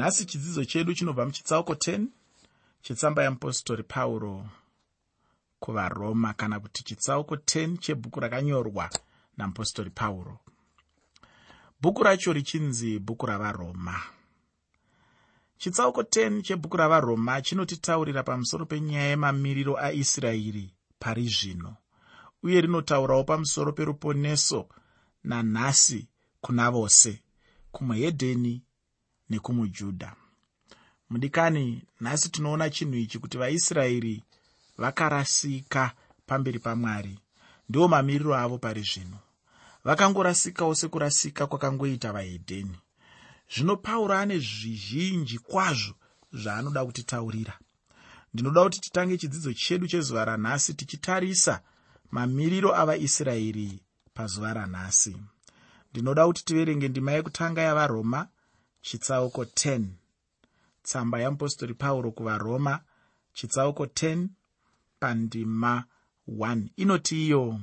nhasi chidzidzo chedu chinobva muchitsauko 10 chetsamba yamupostori pauro kuvaroma kana kuti chitsauko 10 chebhuku rakanyorwa namupostori pauro. Bhuku racho richinzi bhuku ravaroma. Chitsauko 10 chebhuku ravaroma chinotitaurira pamusoro penyaya yemamiriro aisraeri pari zvino uye rinotaurawo pamusoro peruponeso nanhasi kuna vose kumuhedheni nekumujudha. Mudikani nhasi tinoona chinhu ichi kuti vaisraeri vakarasika pamberi pamwari. Ndiwo mamiriro avo pari zvino. Vakangorasikawo sekurasika kwakangoita vahedheni. Zvino pauro ane zvizhinji kwazvo zvaanoda kutitaurira. Ndinoda kuti titange chidzidzo chedu chezuva ranhasi tichitarisa mamiriro avaisraeri pazuva ranhasi. Ndinoda kuti tiverenge ndima yekutanga yavaroma chitsauko 10 tsamba yamupostori pauro kuvaroma chitsauko 10 pandima 1 inoti iyo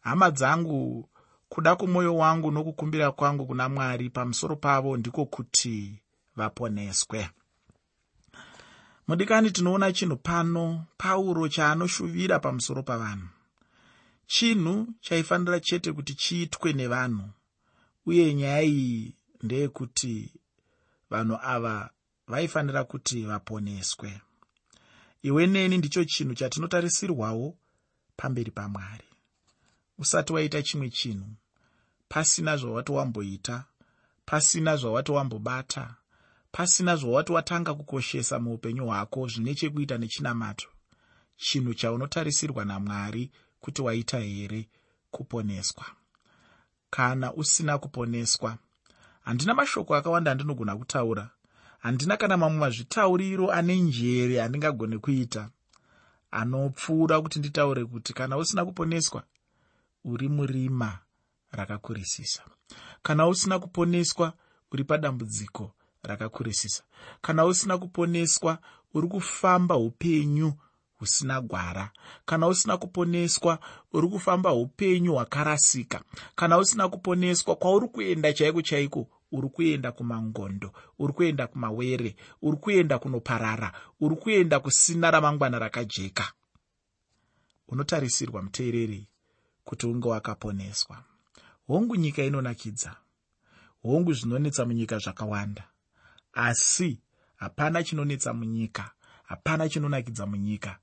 hama dzangu kuda kwomwoyo wangu nokukumbira kwangu kuna mwari pamusoro pavo ndiko kuti vaponeswe. Mudikani tinoona chinhu pano pauro chaanoshuvira pamusoro pavanhu. Chinhu chaifanira chete kuti chiitwe nevanhu uye nyaya iyi ndeyekuti vanhu ava vaifanira kuti vaponeswe. Iwe neni ndicho chinhu chatinotarisirwawo pamberi pamwari. Usati waita chimwe chinhu pasina zvawati wamboita pasina zvawati wambobata pasina zvawati watanga kukoshesa muupenyu hwako zvine chekuita nechinamato chinhu chaunotarisirwa namwari kuti waita here kuponeswa? Kana usina kuponeswa handina mashoko akawanda andinogona kutaura. Handina kana mamwe mazvitauriro ane njere andingagone kuita. Anopfuura kuti nditaure kuti kana usina kuponeswa uri murima rakakurisisa. Kana usina kuponeswa uri padambudziko rakakurisisa. Kana usina kuponeswa uri kufamba upenyu husina gwara kana usina kuponeswa uri kufamba upenyu hwakarasika kana usina kuponeswa kwauri kuenda chaiko chaiko uri kuenda kumangondo uri kuenda kumawere uri kuenda kunoparara uri kuenda kusina ramangwana rakajeka. Unotarisirwa muteereri kuti unge wakaponeswa. Hongu nyika inonakidza hongu zvinonetsa munyika zvakawanda asi hapana chinonetsa munyika hapana chinonakidza munyika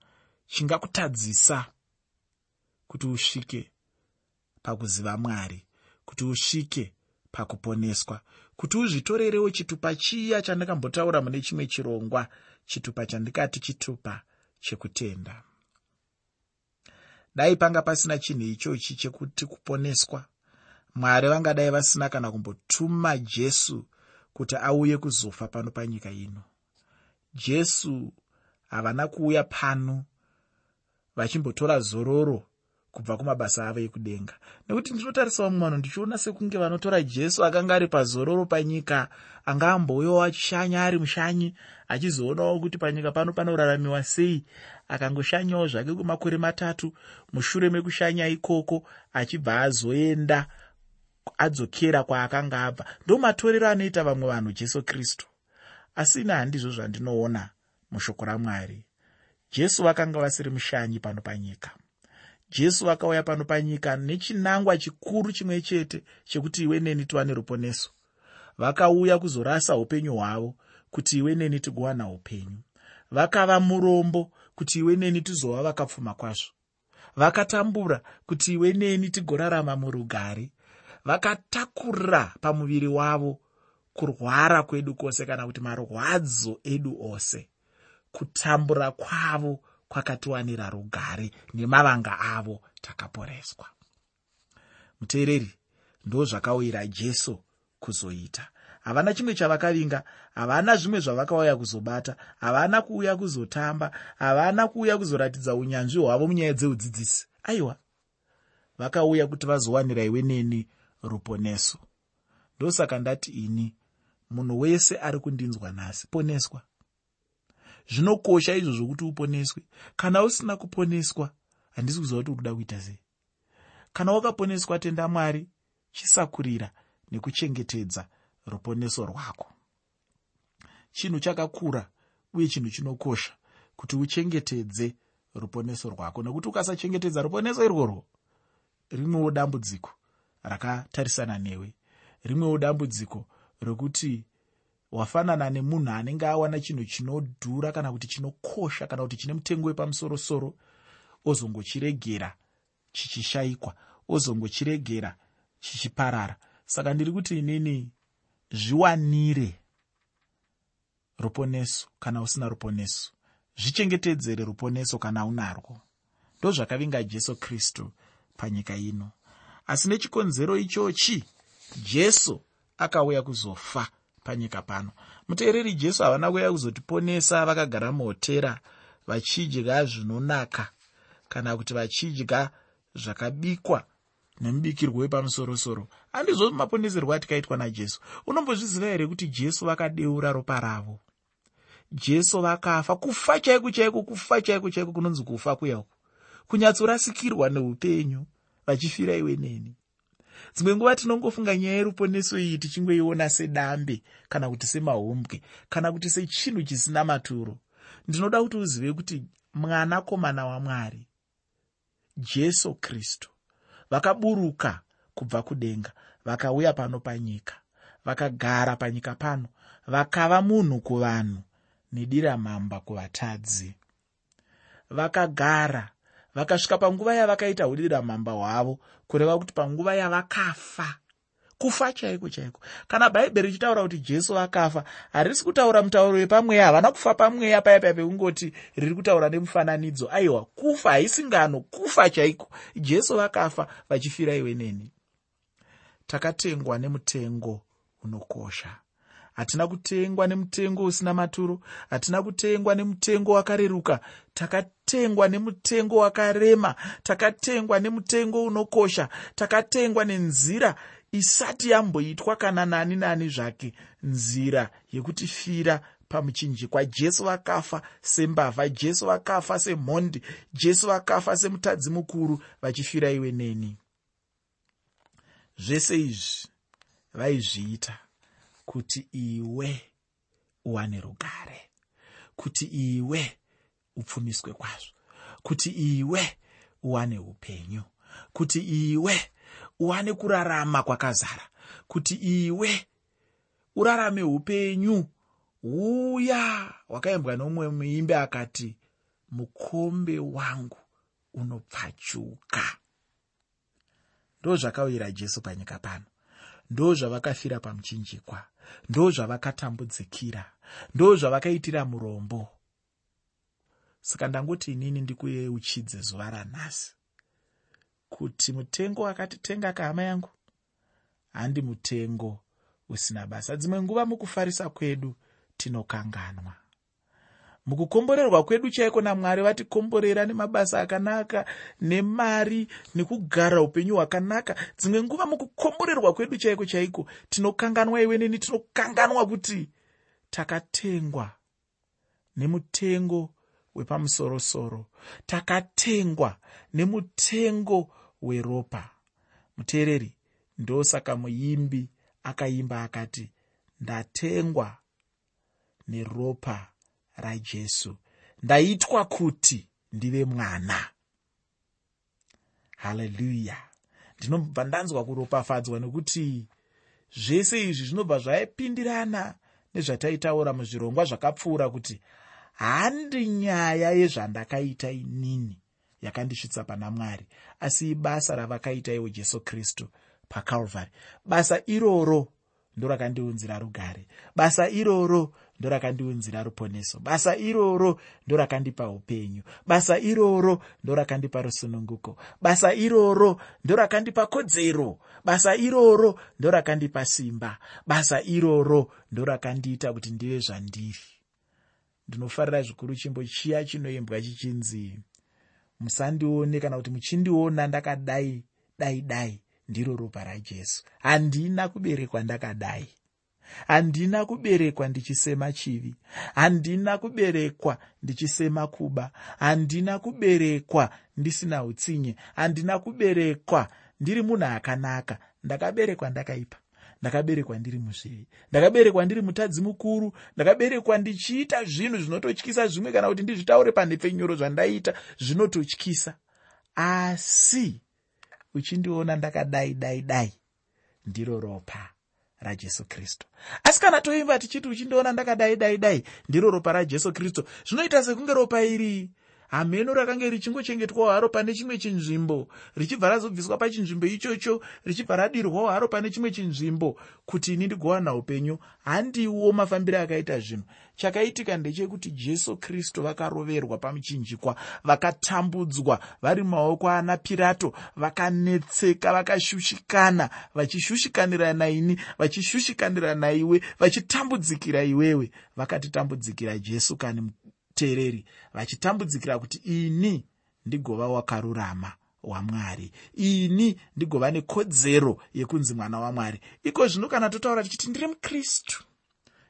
chingakutadzisa kuti usvike pakuziva mwari kuti usvike pakuponeswa kuti uzvitorerewo chitupa chiya chandakambotaura mune chimwe chirongwa chitupa chandikati chitupa chekutenda. Dai panga pasina chinhu ichochi chekuti kuponeswa mwari vangadai vasina kana kumbotuma jesu kuti auye kuzofa pano panyika ino. Jesu havana kuuya pano vachimbotora zororo kubva kumabasa avo ekudenga. Nekuti ndinotarisawo mumwe vanhu ndichiona sekunge vanotora jesu akanga ari pazororo panyika anga ambouyawo achishanya ari mushanyi achizoonawo kuti panyika pano panoraramiwa sei. Akangoshanyawo zvake kwemakore matatu mushure mekushanya ikoko achibva azoenda adzokera kwaakanga abva. Ndo matorero anoita vamwe vanhu jesu kristu. Asi ina handizvo zvandinoona mushoko ramwari jesu vakanga vasiri mushanyi pano panyika. Jesu vakauya pano panyika nechinangwa chikuru chimwe chete chekuti iwe neni tiwane ruponeso. Vakauya kuzorasa upenyu hwavo kuti iwe neni tigowana upenyu. Vakava murombo kuti iwe neni tizova vakapfuma kwazvo. Vakatambura kuti iwe neni tigorarama murugare. Vakatakura pamuviri wavo kurwara kwedu kwose kana kuti marwadzo edu ose kutambura kwavo kwakatiwanira rugare nemavanga avo takaporeswa. Muteereri ndo zvakauyira jesu kuzoita. Havana chimwe chavakavinga havana zvimwe zvavakauya kuzobata havana kuuya kuzotamba havana kuuya kuzoratidza unyanzvi hwavo munyaya dzeudzidzisi. Aiwa vakauya kuti vazowanira iwe neni ruponeso. Ndosaka ndati ini munhu wese ari kundinzwa nhasi poneswa zvinokosha izvo zvokuti uponeswe. Kana usina kuponeswa handisi kuziva kuti uri kuda kuita sei. Kana wakaponeswa tenda mwari chisakurira nekuchengetedza ruponeso rwako. Chinhu chakakura uye chinhu chinokosha kuti uchengetedze ruponeso rwako. Nekuti ukasachengetedza ruponeso irworwo rimwewo dambudziko rakatarisana newe. Rimwewo dambudziko rokuti wafanana nemunhu anenge awana chinhu chinodhura kana kuti chinokosha kana kuti chine mutengo wepamusorosoro ozongochiregera chichishayikwa ozongochiregera chichiparara. Saka ndiri kuti inini zviwanire ruponeso kana usina ruponeso. Zvichengetedzere ruponeso kana unarwo. Ndozvakavinga jesu kristu panyika ino. Asi nechikonzero ichochi jesu akauya kuzofa panyika pano. Muteereri jesu havana kuuya kuzotiponesa vakagara muhotera vachidya zvinonaka kana kuti vachidya zvakabikwa nemubikirwo wepamusorosoro. Handizvo maponeserwo atikaitwa najesu. Unombozviziva here kuti jesu vakadeura ropa ravo? Jesu vakafa. Kufa chaiko chaiko kufa chaiko chaiko kunonzi kufa kuyauku kunyatsorasikirwa neupenyu vachifira iwe neni dzimwe nguva tinongofunga nyaya yeruponeso iyi tichingoiona sedambe kana kuti semahombwe kana kuti sechinhu chisina maturo. Ndinoda kuti uzive kuti mwanakomana wamwari jesu kristu vakaburuka kubva kudenga vakauya pano panyika vakagara panyika pano vakava munhu kuvanhu nediramamba kuvatadzi. Vakagara vakasvika panguva yavakaita udiramamba hwavo kureva kuti panguva yavakafa. Kufa chaiko chaiko? Kana bhaibheri richitaura kuti jesu vakafa harisi kutaura mutauro wepamweya havana kufa pamweya paya paya pekungoti riri kutaura nemufananidzo. Aiwa kufa haisingano kufa chaiko? Jesu vakafa vachifira iwe neni. Takatengwa nemutengo unokosha hatina kutengwa nemutengo usina maturo. Hatina kutengwa nemutengo wakareruka. Takatengwa nemutengo wakarema. Takatengwa nemutengo unokosha. Takatengwa nenzira isati yamboitwa kana nani nani zvake. Nzira yekutifira pamuchinjikwa jesu vakafa sembavha jesu vakafa semhondi jesu vakafa semutadzi mukuru vachifira iwe neni. Zvese izvi vaizviita kuti iwe uwane rugare kuti iwe upfumiswe kwazvo kuti iwe uwane upenyu kuti iwe uwane kurarama kwakazara kuti iwe urarame upenyu. Huya hwakaimbwa nomumwe muimbe akati mukombe wangu unopfachuka. Ndo zvakauyira jesu panyika pano ndo zvavakafira pamuchinjikwa ndo zvavakatambudzikira ndo zvavakaitira murombo. Saka ndangoti inini ndikuyeuchidze zuva ranhasi. Kuti mutengo wakatitenga kahama yangu? Handi mutengo usina basa. Dzimwe nguva mukufarisa kwedu tinokanganwa mukukomborerwa kwedu chaiko namwari vatikomborera nemabasa akanaka nemari nekugara upenyu hwakanaka. Dzimwe nguva mukukomborerwa kwedu chaiko chaiko tinokanganwa iwe neni tinokanganwa kuti takatengwa nemutengo wepamusorosoro takatengwa nemutengo weropa. Muteereri ndosaka muimbi akaimba akati ndatengwa neropa rajesu. Ndaitwa kuti ndive mwana. Haleluya ndinobva ndanzwa kuropafadzwa nekuti zvese izvi zvinobva zvaipindirana nezvataitaura muzvirongwa zvakapfuura kuti handi nyaya yezvandakaita inini yakandisvitsa pana mwari asi ibasa ravakaita iwo jesu kristu pacalvary basa iroro ndorakandiunzira rugare. Basa iroro ndorakandiunzira ruponeso. Basa iroro ndorakandipa upenyu. Basa iroro ndorakandipa rusununguko. Basa iroro ndorakandipa kodzero. Basa iroro ndorakandipa simba. Basa iroro ndorakandiita kuti ndive zvandiri. Ndinofarira zvikuru chimbo chiya chinoimbwa chichinzi musandione kana kuti muchindiona ndakadai dai dai ndiro ropa rajesu. Handina kuberekwa ndakadai handina kuberekwa ndichisema chivi. Handina kuberekwa ndichisema kuba. Handina kuberekwa ndisina utsinye. Handina kuberekwa ndiri munhu akanaka. Ndakaberekwa ndakaipa. Ndakaberekwa ndiri muzvei ndakaberekwa ndiri mutadzi mukuru. Ndakaberekwa ndichiita zvinhu zvinototyisa zvimwe kana kuti ndizvitaure panhepfenyuro zvandaita zvinototyisa. Asi uchindiona ndakadai dai dai ndiro ropa rajesu kristu. Asi kana toimba tichiti uchindiona ndakadai dai dai ndiro ropa rajesu kristu zvinoita sekunge ropa iri hameno rakanga richingochengetwawo haro pane chimwe chinzvimbo richibva razobviswa pachinzvimbo ichocho richibva radirwawo haro pane chimwe chinzvimbo. Kuti ini ndigowana upenyu? Handiwo mafambiro akaita zvinhu. Chakaitika ndechekuti jesu kristu vakaroverwa pamuchinjikwa vakatambudzwa vari mumaoko ana pirato vakanetseka vakashushikana vachishushikanira naini vachishushikanira naiwe vachitambudzikira iwewe. Vakatitambudzikira jesu kani muteereri vachitambudzikira kuti ini ndigova wakarurama wamwari. Ini ndigova nekodzero yekunzi mwana wamwari. Iko zvino kana totaura tichiti ndiri mukristu.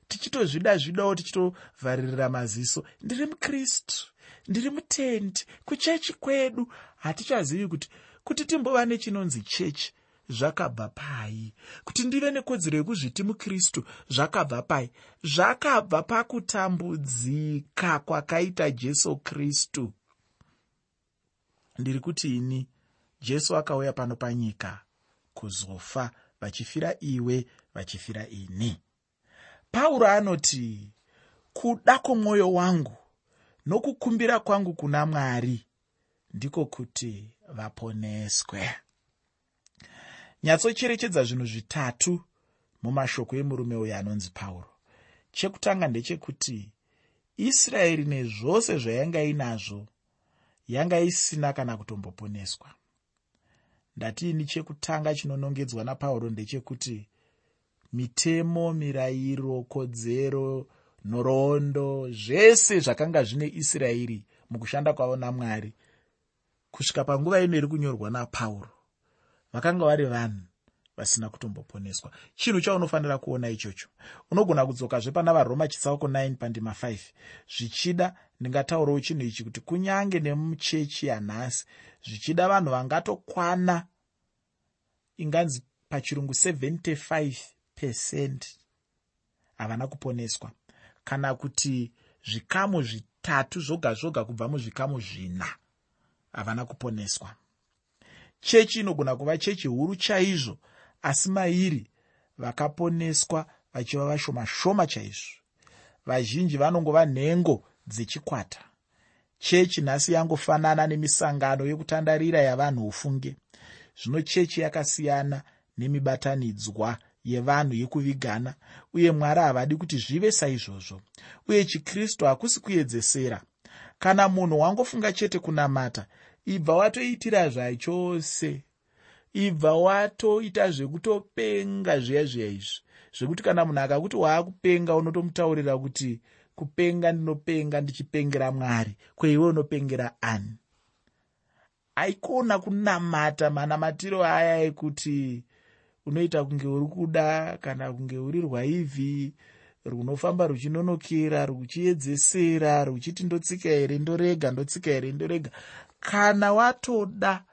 Tichitozvida zvidawo tichitovharirira maziso. Ndiri mukristu. Ndiri mutendi kuchechi kwedu. Hatichazivi kuti kuti timbova nechinonzi chechi zvakabva pai. Kuti ndive nekodzero yekuzviti mukristu zvakabva pai. Zvakabva pakutambudzika kwakaita jesu kristu. Ndiri kuti ini jesu akauya pano panyika kuzofa vachifira iwe vachifira ini. Pauro anoti kuda kwomwoyo wangu nokukumbira kwangu kuna mwari ndiko kuti vaponeswe nyatsocherechedza zvinhu zvitatu mumashoko emurume uyo anonzi pauro. Chekutanga ndechekuti israeri nezvose zvayanga inazvo yanga isina kana kutomboponeswa. Ndatiini chekutanga chinonongedzwa napauro ndechekuti mitemo mirayiro kodzero nhoroondo zvese zvakanga zvine israeri mukushanda kwavo namwari kusvika panguva ino iri kunyorwa napauro vakanga vari vanhu vasina kutomboponeswa. Chinhu chaunofanira kuona ichocho unogona kudzokazve pana varoma chitsauko 9 pandima 5 zvichida ndingataurawo chinhu ichi kuti kunyange nemuchechi yanhasi zvichida vanhu vangatokwana inganzi pachirungu 75 pecend havana kuponeswa. Kana kuti zvikamu zvitatu zvoga zvoga kubva muzvikamu zvina havana kuponeswa chechi inogona kuva chechi huru chaizvo asi mairi vakaponeswa vachiva vashoma shoma chaizvo. Vazhinji vanongova nhengo dzechikwata. Chechi nhasi yangofanana nemisangano yekutandarira yavanhu ufunge. Zvino chechi yakasiyana nemibatanidzwa yevanhu yekuvigana uye mwari havadi kuti zvive saizvozvo. Uye chikristu hakusi kuedzesera. Kana munhu wangofunga chete kunamata ibva watoitira zvachose ibva watoita zvekutopenga zviya zviya izvi. Zvekuti kana munhu akakuti waakupenga unotomutaurira kuti kupenga ndinopenga ndichipengera mwari kweiwe unopengera ani? Aikona kunamata manamatiro aya ekuti unoita kunge uri kuda kana kunge uri rwaivhi runofamba ruchinonokera ruchiedzesera ruchiti ndotsika here ndorega ndotsika here ndorega. Kana watoda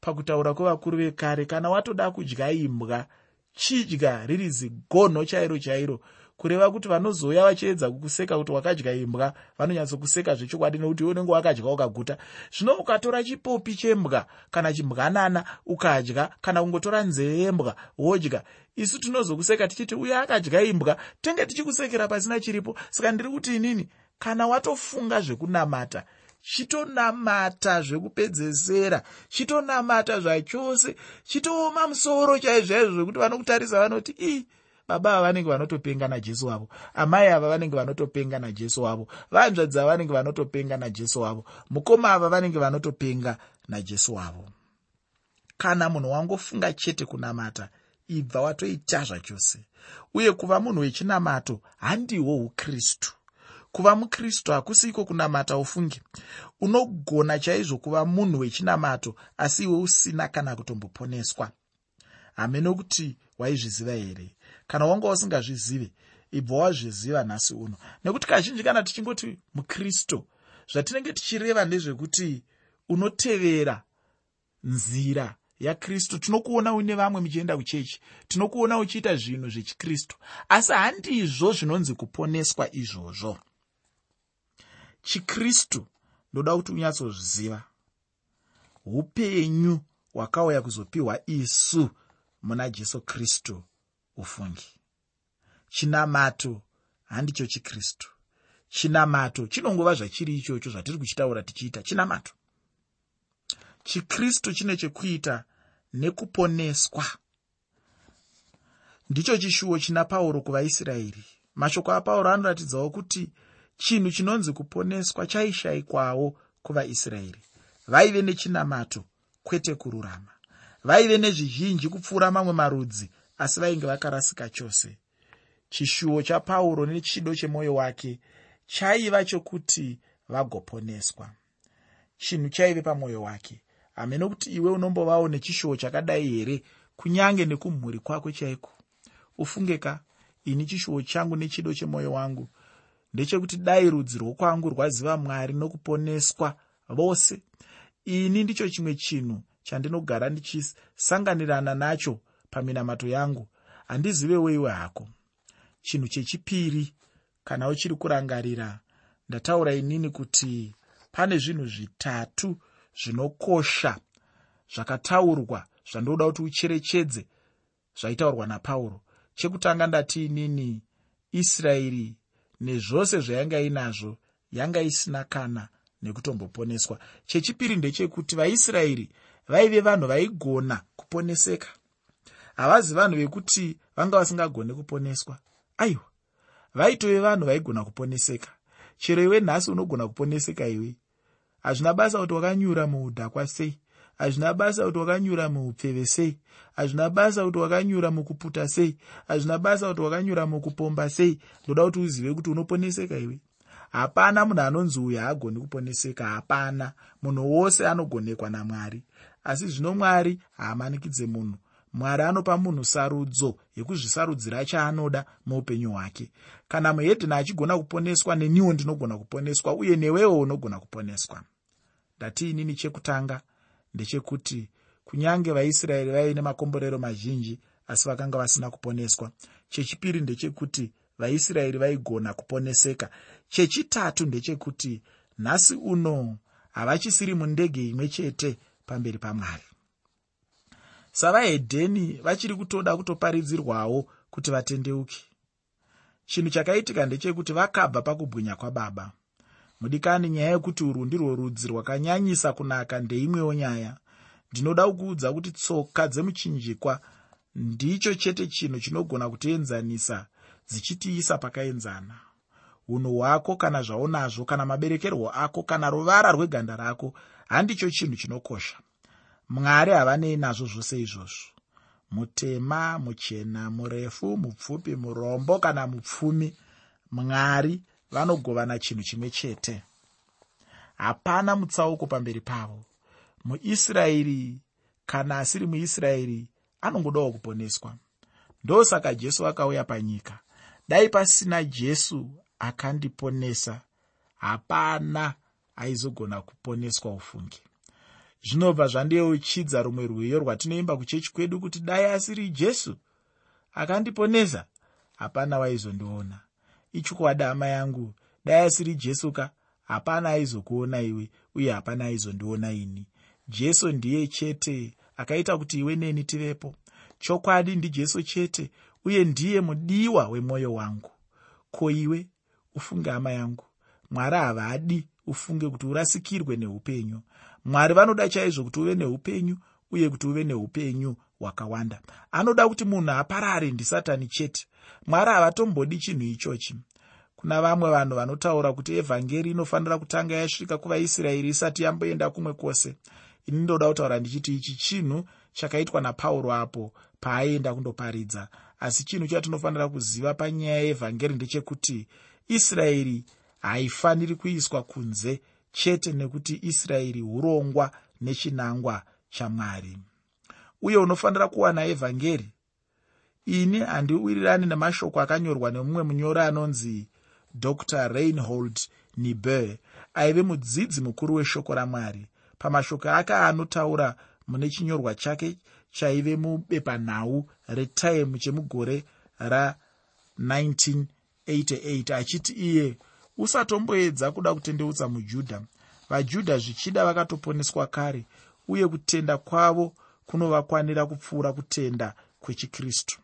pakutaura kwevakuru vekare kana watoda kudya imbwa chidya riri zigonho chairo chairo kureva kuti vanozouya vachiedza kukuseka kuti wakadya imbwa vanonyatsokuseka zvechokwadi nekuti iwe unenge wakadya ukaguta zvino ukatora chipopi chembwa kana chimbwanana ukadya kana kungotora nzeve yembwa wodya. Isu tinozokuseka tichiti uye akadya imbwa tenge tichikusekera pasina chiripo. Saka ndiri kuti inini kana watofunga zvekunamata chitonamata zvekupedzesera chitonamata zvachose chitooma musoro chaizvaizvo zvekuti vanokutarisa vanoti i baba ava vanenge vanotopenga najesu wavo amai ava vanenge vanotopenga najesu wavo vanzvadzi ava vanenge vanotopenga najesu wavo mukoma ava vanenge vanotopenga najesu wavo. Kana munhu wangofunga chete kunamata ibva watoita zvachose. Uye kuva munhu wechinamato handihwo ukristu. Kuva mukristu hakusiko kunamata ufunge unogona chaizvo kuva munhu wechinamato asi iwe usina kana kutomboponeswa. Hamene kuti waizviziva here kana wanga usingazvizive ibva wazviziva nhasi uno. Nekuti kazhinji kana tichingoti mukristu zvatinenge tichireva ndezvekuti unotevera nzira yakristu tinokuona une vamwe muchienda kuchechi tinokuona uchiita zvinhu zvechikristu. Asi handizvo zvinonzi kuponeswa izvozvo. Chikristu ndoda kuti unyatsozviziva. Upenyu hwakauya kuzopiwa isu muna jesu kristu ufungi. Chinamato handicho chikristu. Chinamato chinongova zvachiri ichocho zvatiri kuchitaura tichiita chinamato. Chikristu chine chekuita nekuponeswa. Ndicho chishuwo china pauro kuvaisraeri. Mashoko apauro anoratidzawo kuti chinhu chinonzi kuponeswa chaishayikwawo kuvaisraeri. Vaive nechinamato kwete kururama. Vaive nezvizhinji kupfuura mamwe marudzi asi vainge vakarasika chose. Chishuwo chapauro nechido chemwoyo wake chaiva chokuti vagoponeswa. Chinhu chaive pamwoyo wake. Hamene kuti iwe unombovawo nechishuwo chakadai here? Kunyange nekumhuri kwako chaiko? Ufungeka ini chishuwo changu nechido chemwoyo wangu. Ndechekuti dai rudzi rwokwangu rwaziva mwari nokuponeswa vose ini ndicho chimwe chinhu chandinogara ndichisanganirana nacho paminamato yangu handiziveweiwe hako. Chinhu chechipiri kana uchiri kurangarira ndataura inini kuti pane zvinhu zvitatu zvinokosha zvakataurwa zvandoda kuti ucherechedze zvaitaurwa napauro. Chekutanga ndati inini israeri nezvose zvayanga inazvo yanga isina kana nekutomboponeswa. Chechipiri ndechekuti vaisraeri vaive vanhu vaigona kuponeseka havazi vanhu vekuti vanga vasingagone kuponeswa. Aiwa vaitove vanhu vaigona kuponeseka. Chero iwe nhasi unogona kuponeseka iwe. Hazvina basa kuti wakanyura muudhakwa sei? Hazvina basa kuti wakanyura muupfeve sei? Hazvina basa kuti wakanyura mukuputa sei? Hazvina basa kuti wakanyura mukupomba sei? Ndoda kuti uzive kuti unoponeseka iwe. Hapana munhu anonzi uyu haagoni kuponeseka hapana. Munhu wose anogonekwa namwari asi zvino mwari haamanikidze munhu mwari anopa munhu sarudzo yekuzvisarudzira chaanoda muupenyu hwake. Kana muhedheni achigona kuponeswa neniwo ndinogona kuponeswa uye newewo unogona kuponeswa. Ndati inini chekutanga? Ndechekuti kunyange vaisraeri vaine makomborero mazhinji asi vakanga vasina kuponeswa. Chechipiri ndechekuti vaisraeri vaigona kuponeseka. Chechitatu ndechekuti nhasi uno havachisiri mundege imwe chete pamberi pamwari savahedheni vachiri kutoda kutoparidzirwawo kuti vatendeuke. Chinhu chakaitika ndechekuti vakabva pakubwinya kwababa. Mudikani nyaya yekuti urwu ndirwo rudzi rwakanyanyisa kunaka ndeimwewo nyaya. Ndinoda kukuudza kuti tsoka dzemuchinjikwa ndicho chete chinhu chinogona kutienzanisa dzichitiisa pakaenzana. Unhu hwako kana zvaunazvo kana maberekerwo ako kana ruvara rweganda rako handicho chinhu chinokosha mwari havanei nazvo zvose izvozvo. Mutema muchena murefu mupfupi murombo kana mupfumi mwari vanogovana chinhu chimwe chete. Hapana mutsauko pamberi pavo. Muisraeri kana asiri muisraeri anongodawo kuponeswa. Ndosaka jesu akauya panyika. Dai pasina jesu akandiponesa hapana aizogona kuponeswa ufungi zvinobva zvandeuchidza rumwe rwiyo rwatinoimba kuchechi kwedu kuti dai asiri jesu. Akandiponesa? Hapana waizondiona. Ichokwadi hama yangu dai asiri jesu ka? Hapana aizokuona iwe uye hapana aizondiona ini. Jesu ndiye chete akaita kuti iwe neni tivepo. Chokwadi ndijesu chete uye ndiye mudiwa wemwoyo wangu. Ko iwe? Ufunge hama yangu. Mwari havadi ufunge kuti urasikirwe neupenyu mwari vanoda chaizvo kuti uve neupenyu uye kuti uve neupenyu hwakawanda. Anoda kuti munhu aparare ndisatani chete. Mwari havatombodi chinhu ichochi. Kuna vamwe vanhu vanotaura kuti evhangeri inofanira kutanga yasvika kuvaisraeri isati yamboenda kumwe kwose. Ini ndoda kutaura ndichiti ichi chinhu chakaitwa napauro apo paaienda kundoparidza. Asi chinhu chatinofanira kuziva panyaya yeevhangeri ndechekuti israeri haifaniri kuiswa kunze chete nekuti israeri urongwa nechinangwa chamwari. Uye unofanira kuwana evhangeri? Ini handiwirirani nemashoko akanyorwa nemumwe munyori anonzi dr reinhold niber aive mudzidzi mukuru weshoko ramwari. Pamashoko ake anotaura mune chinyorwa chake chaive mubepanhau retime chemugore ra1988 achiti iye usatomboedza kuda kutendeutsa mujudha. Vajudha zvichida vakatoponeswa kare uye kutenda kwavo kunovakwanira kupfuura kutenda kwechikristu.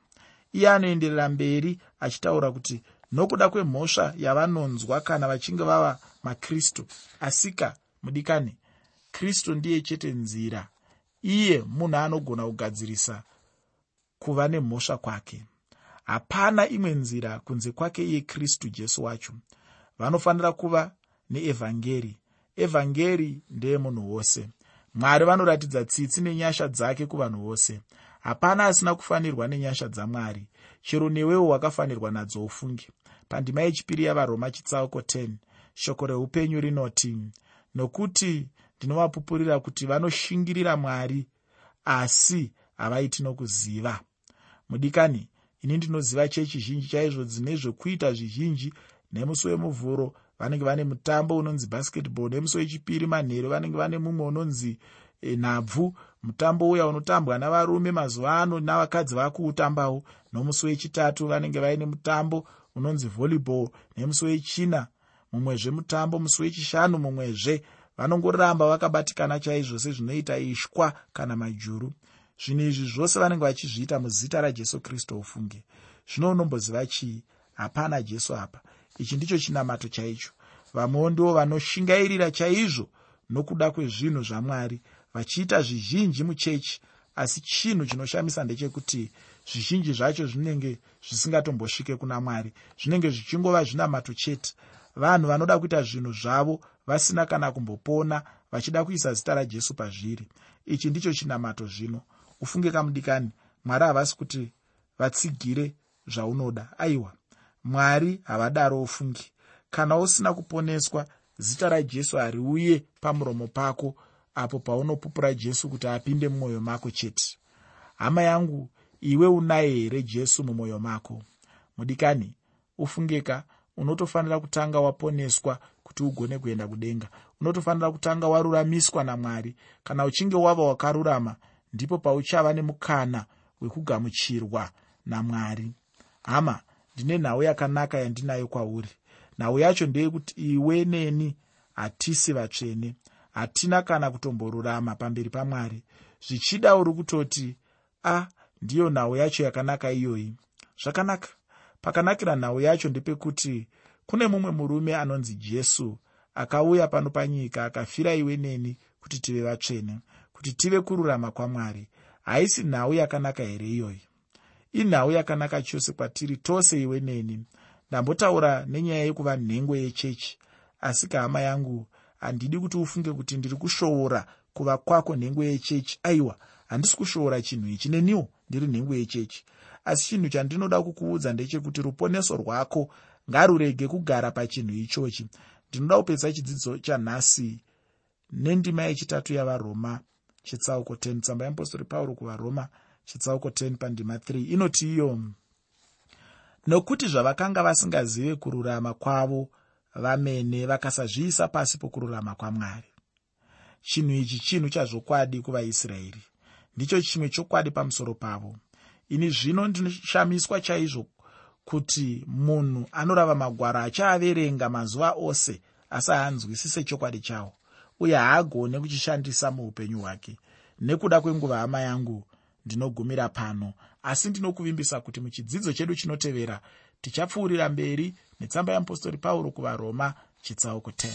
Iye anoenderera mberi achitaura kuti nokuda kwemhosva yavanonzwa kana vachinge vava makristu asika mudikani kristu ndiye chete nzira. Iye munhu anogona kugadzirisa kuva nemhosva kwake. Hapana imwe nzira kunze kwake iye kristu jesu wacho vanofanira kuva neevhangeri. Evhangeri ndeyemunhu wose. Mwari vanoratidza tsitsi nenyasha dzake kuvanhu vose. Hapana asina kufanirwa nenyasha dzamwari. Chero newewo wakafanirwa nadzo ufunge. Pandima yechipiri yavaroma chitsauko 10 shoko reupenyu rinoti nokuti ndinovapupurira kuti vanoshingirira mwari asi havaiti nokuziva. Mudikani ini ndinoziva chechi zhinji chaizvo dzine zvekuita zvizhinji nemusi wemuvhuro vanenge vane mutambo unonzi basketball nemusi wechipiri manheru vanenge vane mumwe unonzi e, nhabvu. Mutambo uya unotambwa navarume mazuva ano navakadzi vakuutambawo. Nomusi wechitatu vanenge vaine mutambo unonzi volleyball nemusi wechina mumwezve mutambo musi wechishanu mumwezve. Vanongoramba vakabatikana chaizvo sezvinoita ishwa kana majuru. Zvinhu izvi zvose vanenge vachizviita muzita rajesu kristu ufunge. Zvino unomboziva chii hapana jesu apa ichi ndicho chinamato chaicho. Vamwewo ndivo vanoshingairira chaizvo nokuda kwezvinhu zvamwari vachiita zvizhinji muchechi asi chinhu chinoshamisa ndechekuti zvizhinji zvacho zvinenge zvisingatombosvike kuna mwari zvinenge zvichingova zvinamato chete. Vanhu vanoda kuita zvinhu zvavo vasina kana kumbopona vachida kuisa zita rajesu pazviri. Ichi ndicho chinamato zvino. Ufunge kamudikani mwari havasi kuti vatsigire zvaunoda. Aiwa mwari havadaro ufungi. Kana usina kuponeswa zita rajesu hariuye pamuromo pako apo paunopupura jesu kuti apinde mumwoyo mako chete. Hama yangu iwe unaye here jesu mumwoyo mako? Mudikani ufungeka unotofanira kutanga waponeswa kuti ugone kuenda kudenga. Unotofanira kutanga waruramiswa namwari kana uchinge wava wakarurama ndipo pauchava nemukana wekugamuchirwa namwari hama ndine nhau yakanaka yandinayo kwauri. Nhau yacho ndeyekuti iwe neni hatisi vatsvene hatina kana kutomborurama pamberi pamwari. Zvichida uri kutoti a ah, ndiyo nhau yacho yakanaka iyoyi. Zvakanaka. Pakanakira nhau yacho ndepekuti kune mumwe murume anonzi jesu akauya pano panyika akafira iwe neni kuti tive vatsvene kuti tive kururama kwamwari. Haisi nhau yakanaka here iyoyi inhau yakanaka chose kwatiri tose iwe neni. Ndambotaura nenyaya yekuva nhengo yechechi. Asi kahama yangu handidi kuti ufunge kuti ndiri kushoora kuva kwako nhengo yechechi. Aiwa handisi kushoora chinhu ichi neniwo ndiri nhengo yechechi. Asi chinhu chandinoda kukuudza ndechekuti ruponeso rwako ngarurege kugara pachinhu ichochi. Ndinoda kupedza chidzidzo chanhasi nendima yechitatu yavaroma chitsauko 10 tsamba yeapostori pauro kuvaroma chitsauko 10 pandima 3 inoti iyo nokuti zvavakanga vasingazive kururama kwavo vamene vakasazviisa pasi pokururama kwamwari. Chinhu ichi chinhu chazvokwadi kuvaisraeri. Ndicho chimwe chokwadi pamusoro pavo. Ini zvino ndinoshamiswa chaizvo kuti munhu anorava magwaro achaaverenga mazuva ose asi haanzwisise chokwadi chawo uye haagone kuchishandisa muupenyu hwake. Nekuda kwenguva hama yangu ndinogumira pano. Asi ndinokuvimbisa kuti muchidzidzo chedu chinotevera tichapfuurira mberi netsamba yeapostori pauro kuvaroma chitsauko 10